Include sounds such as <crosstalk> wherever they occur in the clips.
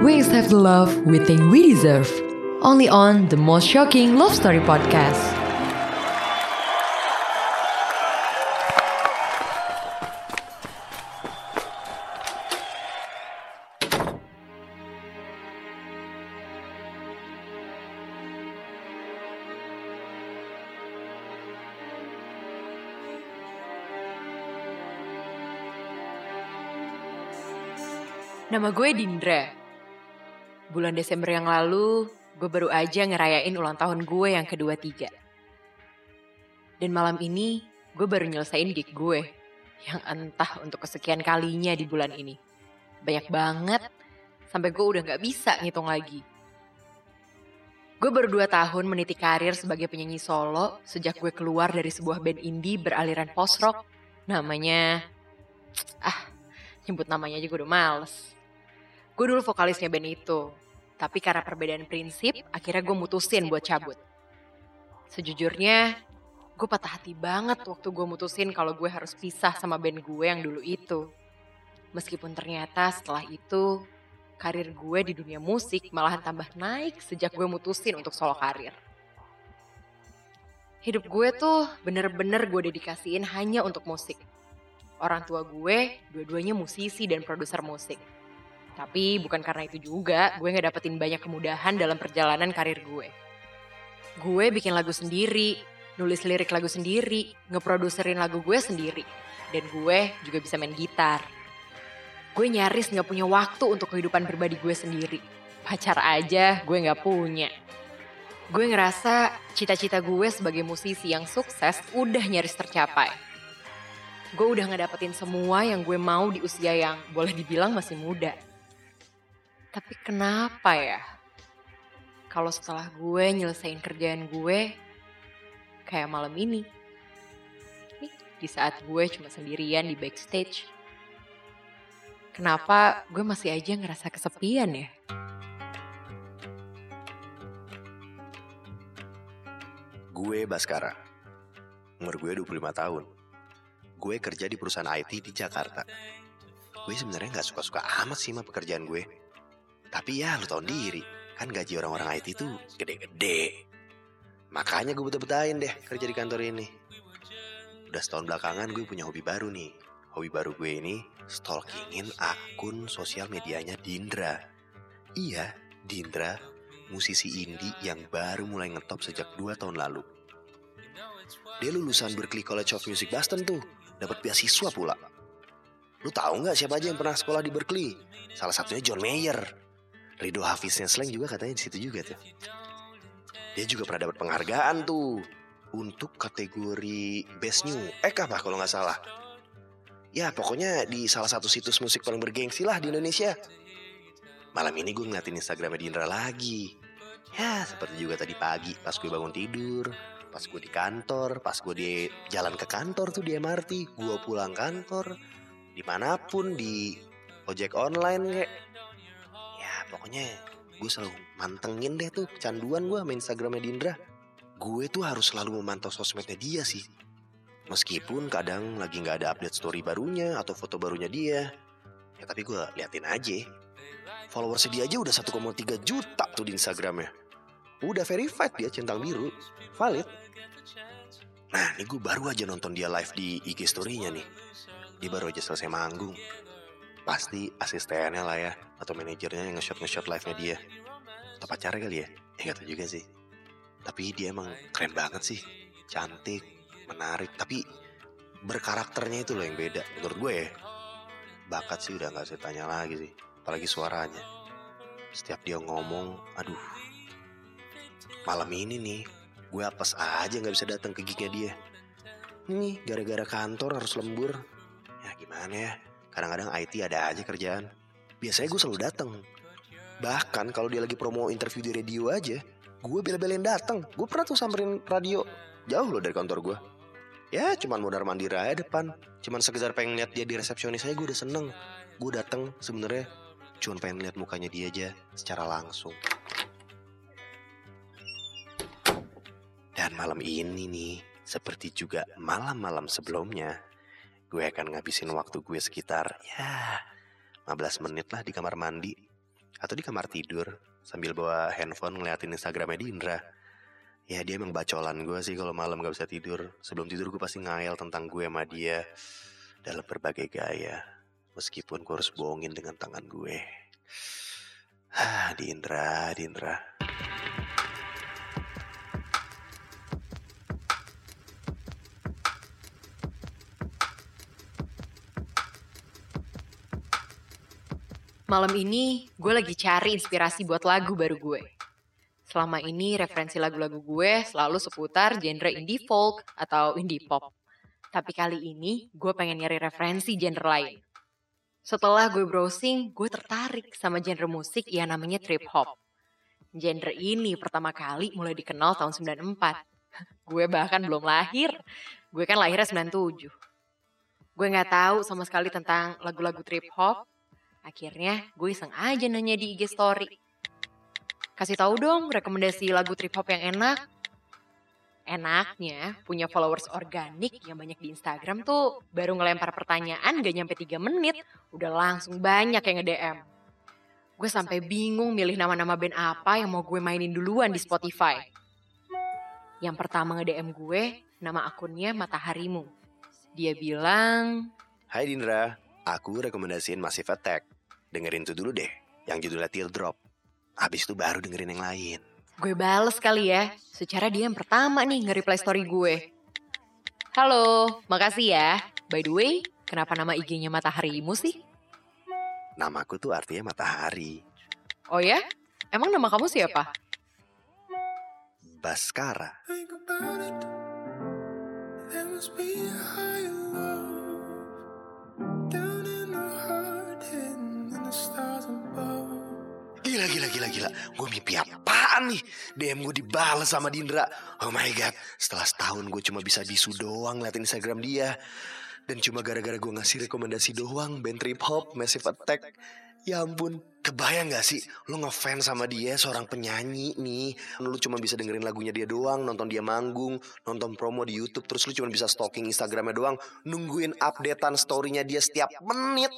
We accept the love we think we deserve. Only on the most shocking love story podcast. Nama gue Dindra. Bulan Desember yang lalu, gue baru aja ngerayain ulang tahun gue yang kedua tiga. Dan malam ini, gue baru nyelesain gig gue. Yang entah untuk kesekian kalinya di bulan ini. Banyak banget, sampai gue udah gak bisa ngitung lagi. Gue baru dua tahun meniti karir sebagai penyanyi solo sejak gue keluar dari sebuah band indie beraliran post-rock. Namanya... <tsk> Ah, nyebut namanya aja gue udah males. Gue dulu vokalisnya band itu. Tapi karena perbedaan prinsip, akhirnya gue mutusin buat cabut. Sejujurnya, gue patah hati banget waktu gue mutusin kalau gue harus pisah sama band gue yang dulu itu. Meskipun ternyata setelah itu, karir gue di dunia musik malahan tambah naik sejak gue mutusin untuk solo karir. Hidup gue tuh bener-bener gue dedikasiin hanya untuk musik. Orang tua gue dua-duanya musisi dan produser musik. Tapi bukan karena itu juga gue gak dapetin banyak kemudahan dalam perjalanan karir gue. Gue bikin lagu sendiri, nulis lirik lagu sendiri, ngeproduserin lagu gue sendiri. Dan gue juga bisa main gitar. Gue nyaris gak punya waktu untuk kehidupan pribadi gue sendiri. Pacar aja gue gak punya. Gue ngerasa cita-cita gue sebagai musisi yang sukses udah nyaris tercapai. Gue udah ngedapetin semua yang gue mau di usia yang boleh dibilang masih muda. Tapi kenapa ya? Kalau setelah gue nyelesain kerjaan gue, kayak malam ini. Nih, di saat gue cuma sendirian di backstage. Kenapa gue masih aja ngerasa kesepian ya? Gue Baskara. Umur gue 25 tahun. Gue kerja di perusahaan IT di Jakarta. Gue sebenarnya nggak suka-suka amat sih sama pekerjaan gue. Tapi ya lu tau diri, kan gaji orang-orang IT tuh gede-gede. Makanya gue betah-betahin deh kerja di kantor ini. Udah setahun belakangan gue punya hobi baru nih. Hobi baru gue ini stalkingin akun sosial medianya Dindra. Iya, Dindra, musisi indie yang baru mulai ngetop sejak 2 tahun lalu. Dia lulusan Berklee College of Music Boston tuh, dapat beasiswa pula. Lu tahu nggak siapa aja yang pernah sekolah di Berkeley? Salah satunya John Mayer. Rido Hafiznya Slang juga katanya di situ juga tuh. Dia juga pernah dapat penghargaan tuh untuk kategori Best New Eh apa kalau nggak salah. Ya pokoknya di salah satu situs musik paling bergengsi lah di Indonesia. Malam ini gue ngeliatin Instagramnya Dindra lagi. Ya seperti juga tadi pagi pas gue bangun tidur. Pas gue di kantor, pas gue di jalan ke kantor tuh di MRT. Gue pulang kantor, di mana pun di ojek online kayak. Ya pokoknya gue selalu mantengin deh tuh kecanduan gue main Instagramnya Dindra. Gue tuh harus selalu memantau sosmednya dia sih. Meskipun kadang lagi nggak ada update story barunya atau foto barunya dia. Ya tapi gue liatin aja. Followersnya dia aja udah 1,3 juta tuh di Instagramnya. Udah verified dia centang biru. Valid. Nah ini gue baru aja nonton dia live di IG story-nya nih. Dia baru aja selesai manggung. Pasti asistennya lah ya. Atau manajernya yang nge-shot nge-shot live-nya dia. Atau pacarnya kali ya? Ya gak tau juga sih. Tapi dia emang keren banget sih. Cantik, menarik. Tapi berkarakternya itu loh yang beda. Menurut gue ya. Bakat sih udah gak saya tanya lagi sih. Apalagi suaranya. Setiap dia ngomong, aduh. Malam ini nih, gue apes aja gak bisa datang ke gignya dia. Nih, gara-gara kantor harus lembur. Ya gimana ya, kadang-kadang IT ada aja kerjaan. Biasanya gue selalu datang. Bahkan kalau dia lagi promo interview di radio aja, gue bela-belain datang. Gue pernah tuh samperin radio jauh loh dari kantor gue. Ya cuman modar mandir aja depan. Cuman sekedar pengen lihat dia di resepsionis aja gue udah seneng. Gue datang sebenarnya cuman pengen lihat mukanya dia aja secara langsung. Dan malam ini nih, seperti juga malam-malam sebelumnya, gue akan ngabisin waktu gue sekitar ya 15 menit lah di kamar mandi. Atau di kamar tidur sambil bawa handphone ngeliatin Instagramnya Dindra. Ya dia emang bacolan gue sih kalau malam gak bisa tidur. Sebelum tidur gue pasti ngayal tentang gue sama dia dalam berbagai gaya. Meskipun gue harus bohongin dengan tangan gue. Ah, <sighs> Dindra, Dindra. Malam ini gue lagi cari inspirasi buat lagu baru gue. Selama ini referensi lagu-lagu gue selalu seputar genre indie folk atau indie pop. Tapi kali ini gue pengen nyari referensi genre lain. Setelah gue browsing, gue tertarik sama genre musik yang namanya trip hop. Genre ini pertama kali mulai dikenal tahun 94. Gue bahkan belum lahir. Gue kan lahirnya 97. Gue nggak tahu sama sekali tentang lagu-lagu trip hop Akhirnya gue iseng aja nanya di IG story. Kasih tahu dong rekomendasi lagu trip hop yang enak. Enaknya punya followers organik yang banyak di Instagram tuh baru ngelempar pertanyaan gak nyampe 3 menit udah langsung banyak yang nge-DM. Gue sampai bingung milih nama-nama band apa yang mau gue mainin duluan di Spotify. Yang pertama nge-DM gue nama akunnya Mataharimu. Dia bilang, Hai Dindra, Aku rekomendasiin Massive Attack. Dengerin itu dulu deh, yang judulnya Teardrop. Habis itu baru dengerin yang lain. Gue bales kali ya, secara dia yang pertama nih nge-reply story gue. Halo, makasih ya. By the way, kenapa nama IG-nya Mataharimu sih? Namaku tuh artinya matahari. Oh ya? Emang nama kamu siapa? Baskara. Gila, gila, gila, gila. Gue mimpi apaan nih? DM gue dibales sama Dindra. Oh my God. Setelah setahun gue cuma bisa bisu doang ngeliatin Instagram dia. Dan cuma gara-gara gue ngasih rekomendasi doang. Band trip hop, Massive Attack. Ya ampun. Kebayang gak sih? Lu ngefans sama dia seorang penyanyi nih. Lu cuma bisa dengerin lagunya dia doang. Nonton dia manggung. Nonton promo di Youtube. Terus lu cuma bisa stalking Instagramnya doang. Nungguin updatean storynya dia setiap menit.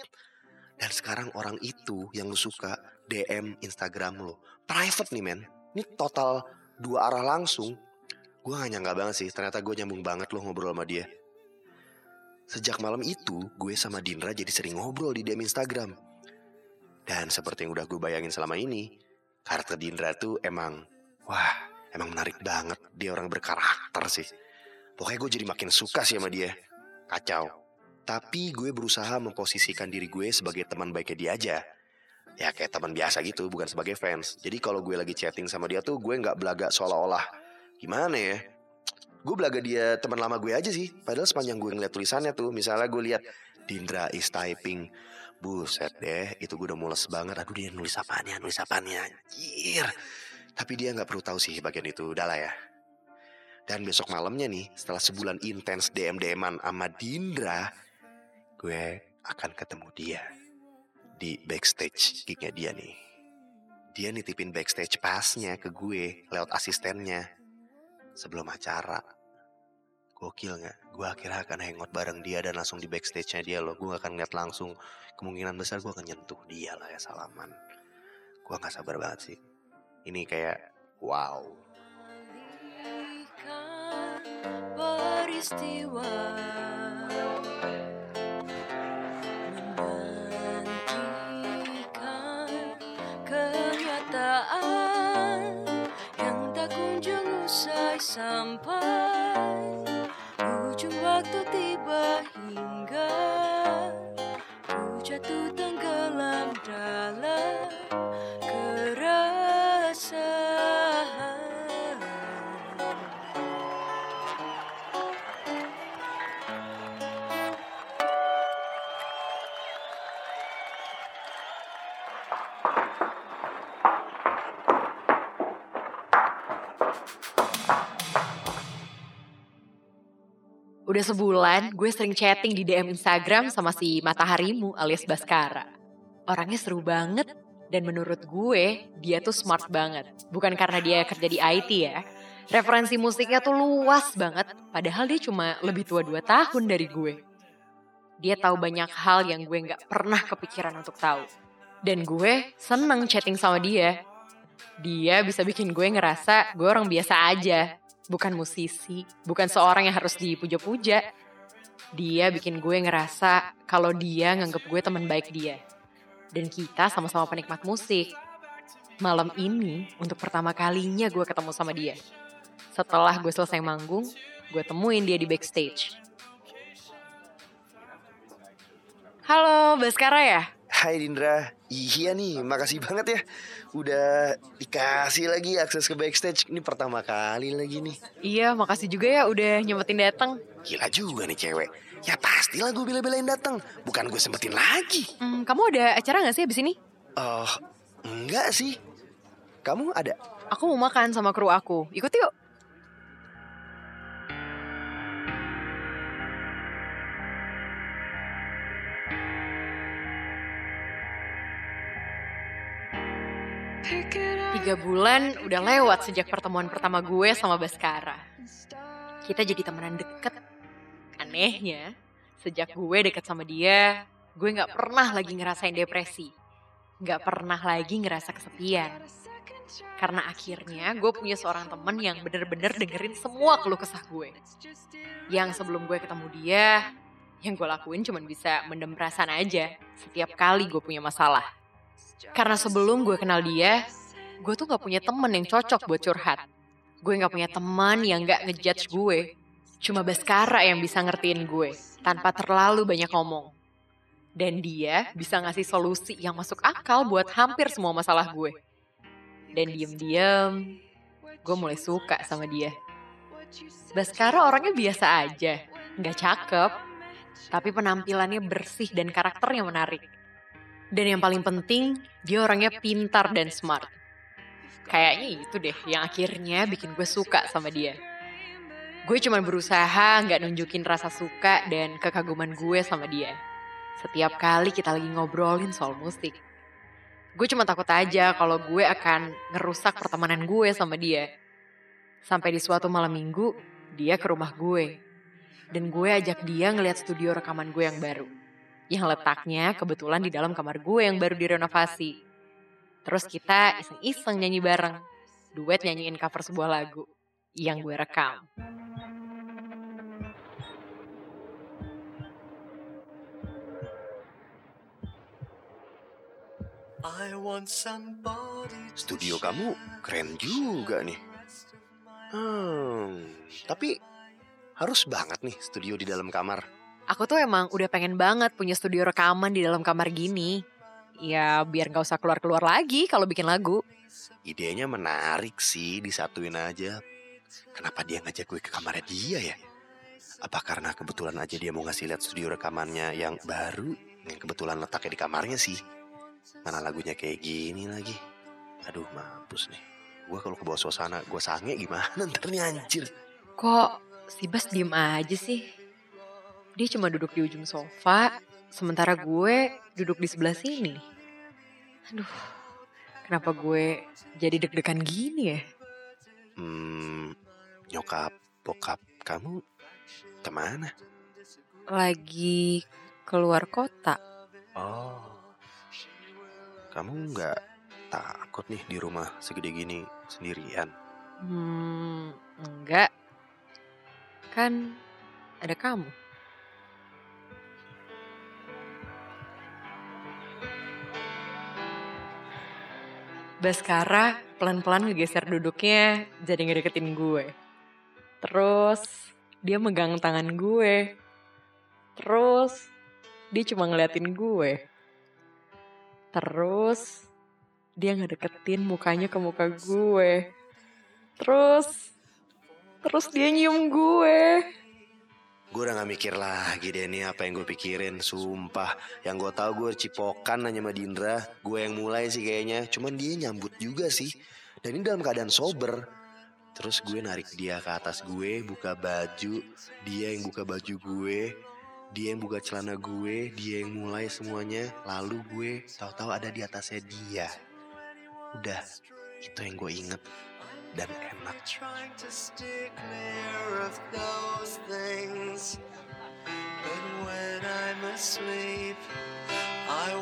Dan sekarang orang itu yang lu suka DM Instagram lo. Private nih men. Ini total dua arah langsung. Gue gak nyangka banget sih. Ternyata gue nyambung banget lo ngobrol sama dia. Sejak malam itu, gue sama Dindra jadi sering ngobrol di DM Instagram. Dan seperti yang udah gue bayangin selama ini, karakter Dindra tuh emang, wah, emang menarik banget. Dia orang berkarakter sih. Pokoknya gue jadi makin suka sih sama dia. Kacau. Tapi gue berusaha memposisikan diri gue sebagai teman baiknya dia aja. Ya kayak teman biasa gitu bukan sebagai fans. Jadi kalau gue lagi chatting sama dia tuh gue nggak belaga seolah-olah gimana ya? Gue belaga dia teman lama gue aja sih. Padahal sepanjang gue ngeliat tulisannya tuh misalnya gue lihat Dindra is typing. Buset deh itu gue udah mules banget. Aduh dia nulis apanya nulis apanya anjir. Tapi dia nggak perlu tahu sih bagian itu udah lah ya. Dan besok malamnya nih setelah sebulan intens DM DMan sama Dindra gue akan ketemu dia di backstage gignya dia nih. Dia nitipin backstage pasnya ke gue lewat asistennya sebelum acara. Gokil gak? Gue akhirnya akan hangout bareng dia dan langsung di backstage-nya dia loh. Gue gak akan ngeliat langsung. Kemungkinan besar gue akan nyentuh dia lah ya salaman. Gue gak sabar banget sih. Ini kayak wow. Peristiwa sampai ujung waktu tiba hingga ku jatuh tenggelam dalam Udah sebulan gue sering chatting di DM Instagram sama si Mataharimu alias Baskara. Orangnya seru banget dan menurut gue dia tuh smart banget. Bukan karena dia kerja di IT ya. Referensi musiknya tuh luas banget padahal dia cuma lebih tua 2 tahun dari gue. Dia tahu banyak hal yang gue gak pernah kepikiran untuk tahu. Dan gue seneng chatting sama dia. Dia bisa bikin gue ngerasa gue orang biasa aja. Bukan musisi, bukan seorang yang harus dipuja-puja. Dia bikin gue ngerasa kalau dia nganggep gue teman baik dia. Dan kita sama-sama penikmat musik. Malam ini untuk pertama kalinya gue ketemu sama dia. Setelah gue selesai manggung, gue temuin dia di backstage. Halo, Baskara ya? Hai Dindra, iya nih, makasih banget ya Udah dikasih lagi akses ke backstage Ini pertama kali lagi nih Iya, makasih juga ya udah nyempetin datang. Gila juga nih cewek Ya pastilah gue bela-belain datang Bukan gue sempetin lagi Hmm, kamu ada acara gak sih abis ini? Oh, enggak sih Kamu ada? Aku mau makan sama kru aku. Ikut yuk. Tiga bulan udah lewat sejak pertemuan pertama gue sama Baskara. Kita jadi temenan deket. Anehnya, sejak gue deket sama dia, gue gak pernah lagi ngerasain depresi. Gak pernah lagi ngerasa kesepian. Karena akhirnya gue punya seorang temen yang bener-bener dengerin semua keluh kesah gue. Yang sebelum gue ketemu dia, yang gue lakuin cuma bisa mendem perasaan aja setiap kali gue punya masalah. Karena sebelum gue kenal dia, gue tuh gak punya temen yang cocok buat curhat. Gue gak punya teman yang gak ngejudge gue. Cuma Baskara yang bisa ngertiin gue, tanpa terlalu banyak ngomong. Dan dia bisa ngasih solusi yang masuk akal buat hampir semua masalah gue. Dan diem-diem, gue mulai suka sama dia. Baskara orangnya biasa aja, nggak cakep, tapi penampilannya bersih dan karakternya menarik. Dan yang paling penting, dia orangnya pintar dan smart. Kayaknya itu deh yang akhirnya bikin gue suka sama dia. Gue cuma berusaha nggak nunjukin rasa suka dan kekaguman gue sama dia. Setiap kali kita lagi ngobrolin soal musik. Gue cuma takut aja kalau gue akan ngerusak pertemanan gue sama dia. Sampai di suatu malam minggu, dia ke rumah gue. Dan gue ajak dia ngeliat studio rekaman gue yang baru. Yang letaknya kebetulan di dalam kamar gue yang baru direnovasi. Terus kita iseng-iseng nyanyi bareng. Duet nyanyiin cover sebuah lagu yang gue rekam. Studio kamu keren juga nih Hmm, tapi harus banget nih studio di dalam kamar Aku tuh emang udah pengen banget punya studio rekaman di dalam kamar gini. Ya biar gak usah keluar-keluar lagi kalau bikin lagu. Idenya menarik sih, disatuin aja. Kenapa dia ngajak gue ke kamarnya dia ya? Apa karena kebetulan aja dia mau ngasih lihat studio rekamannya yang baru, yang kebetulan letaknya di kamarnya sih? Mana lagunya kayak gini lagi? Aduh mampus nih. Gue kalau ke bawah suasana, gue sange gimana <laughs> ntar nih anjir. Kok si Bas diem aja sih? Dia cuma duduk di ujung sofa, sementara gue duduk di sebelah sini. Aduh, kenapa gue jadi deg-degan gini ya? Hmm, nyokap, bokap kamu ke mana? Lagi keluar kota. Oh, kamu nggak takut nih di rumah segede gini sendirian? Hmm, enggak. Kan ada kamu. Baskara pelan-pelan ngegeser duduknya jadi ngedeketin gue. Terus dia megang tangan gue. Terus dia cuma ngeliatin gue. Terus dia ngedeketin mukanya ke muka gue. Terus terus dia nyium gue. Gue udah gak mikir lagi deh nih apa yang gue pikirin. Sumpah Yang gue tahu gue cipokan nanya sama Dindra. Gue yang mulai sih kayaknya. Cuman dia nyambut juga sih. Dan ini dalam keadaan sober. Terus gue narik dia ke atas gue Buka baju. Dia yang buka baju gue. Dia yang buka celana gue. Dia yang mulai semuanya. Lalu gue tahu-tahu ada di atasnya dia. Udah Itu yang gue inget Dan enak asleep, I.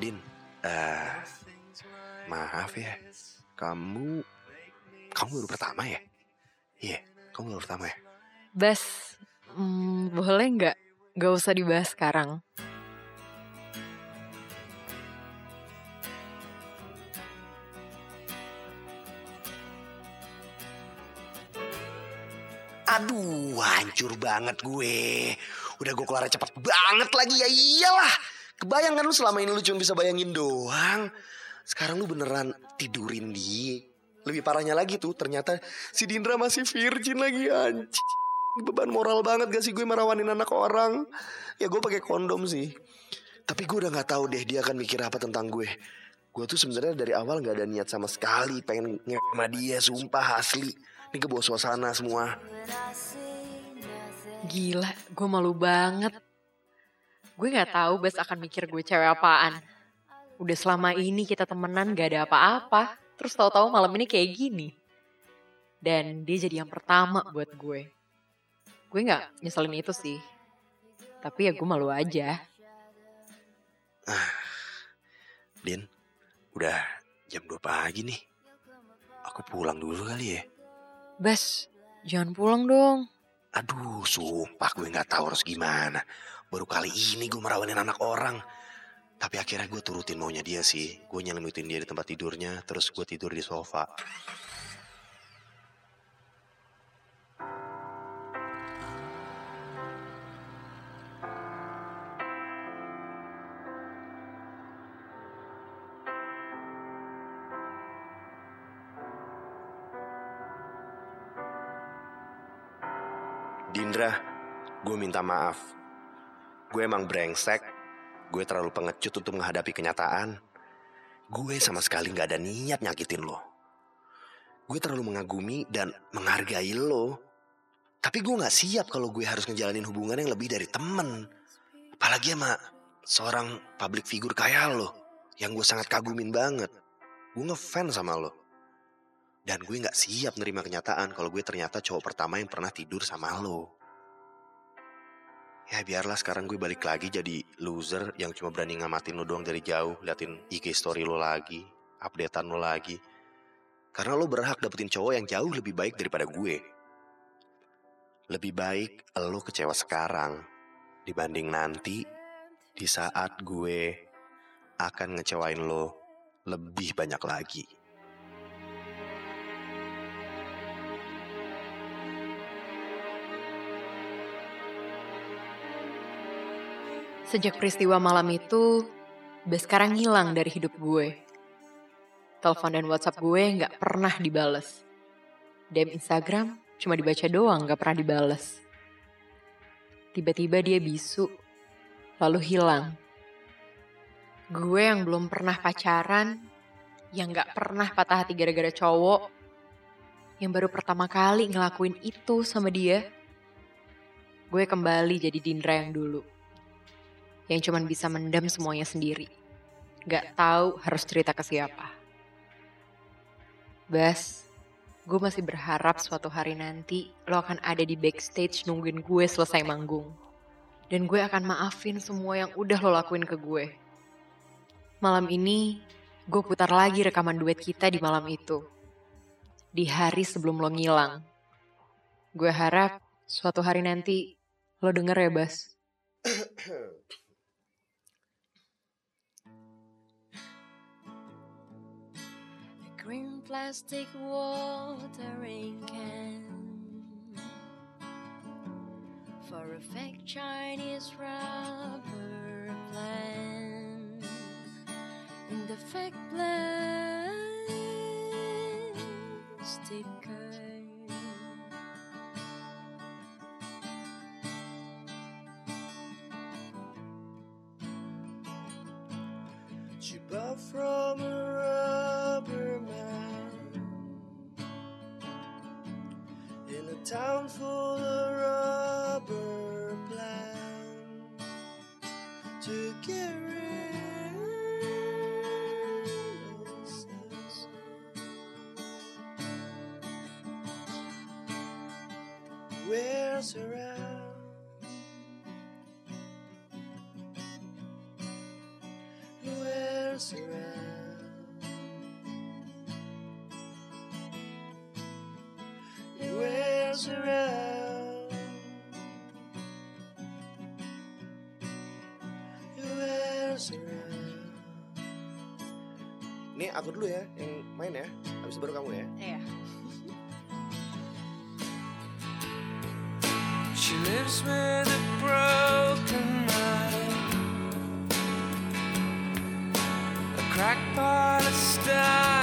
Din, eh, maaf ya, kamu, kamu baru pertama ya? Iya, kamu baru pertama ya? Bas, hmm, boleh nggak? Gak usah dibahas sekarang. Aduh, hancur banget gue. Udah gue keluar cepet banget lagi ya iyalah. Kebayang kan lu selama ini lu cuma bisa bayangin doang. Sekarang lu beneran tidurin di. Lebih parahnya lagi tuh ternyata si Dindra masih virgin lagi anjing. Beban moral banget gak sih gue merawanin anak orang. Ya gue pakai kondom sih. Tapi gue udah gak tahu deh dia akan mikir apa tentang gue. Gue tuh sebenarnya dari awal gak ada niat sama sekali pengen nge sama dia, sumpah asli. Ini kebawa suasana semua. Gila, gue malu banget. Gue gak tahu Bas akan mikir gue cewek apaan. Udah selama ini kita temenan gak ada apa-apa. Terus tahu-tahu malam ini kayak gini. Dan dia jadi yang pertama buat gue. Gue gak nyeselin itu sih. Tapi ya gue malu aja. Din, udah jam 2 pagi nih. Aku pulang dulu kali ya. Bas, jangan pulang dong. Aduh, sumpah gue gak tahu harus gimana. Baru kali ini gue merawanin anak orang. Tapi akhirnya gue turutin maunya dia sih. Gue nyelimutin dia di tempat tidurnya, terus gue tidur di sofa. Dindra, gue minta maaf. Gue emang brengsek. Gue terlalu pengecut untuk menghadapi kenyataan. Gue sama sekali gak ada niat nyakitin lo. Gue terlalu mengagumi dan menghargai lo. Tapi gue gak siap kalau gue harus ngejalanin hubungan yang lebih dari temen. Apalagi sama seorang public figure kayak lo. Yang gue sangat kagumin banget. Gue ngefans sama lo. Dan gue gak siap nerima kenyataan kalau gue ternyata cowok pertama yang pernah tidur sama lo. Ya biarlah sekarang gue balik lagi jadi loser yang cuma berani ngamatin lo doang dari jauh. Liatin IG story lo lagi, updatean lo lagi. Karena lo berhak dapetin cowok yang jauh lebih baik daripada gue. Lebih baik lo kecewa sekarang dibanding nanti di saat gue akan ngecewain lo lebih banyak lagi. Sejak peristiwa malam itu, Bas sekarang hilang dari hidup gue. Telepon dan WhatsApp gue nggak pernah dibales. DM Instagram cuma dibaca doang, nggak pernah dibales. Tiba-tiba dia bisu, lalu hilang. Gue yang belum pernah pacaran, yang nggak pernah patah hati gara-gara cowok, yang baru pertama kali ngelakuin itu sama dia, gue kembali jadi Dindra yang dulu yang cuman bisa mendam semuanya sendiri. Gak tahu harus cerita ke siapa. Bas, gue masih berharap suatu hari nanti lo akan ada di backstage nungguin gue selesai manggung. Dan gue akan maafin semua yang udah lo lakuin ke gue. Malam ini, gue putar lagi rekaman duet kita di malam itu. Di hari sebelum lo ngilang. Gue harap suatu hari nanti lo denger ya, Bas. <coughs> plastic watering can for a fake Chinese rubber plant in the fake plastic curve. She bought from a rubber town full of rubber plants to get rid of us. Where's her out? Where's her? Whirls around. He whirls around. Ini aku dulu ya yang main ya. Habis itu baru kamu ya. Iya. <laughs> She lives with a broken mind, a crackpot, a styrene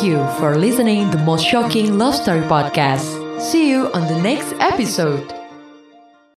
Thank you for listening to the most shocking love story podcast. See you on the next episode.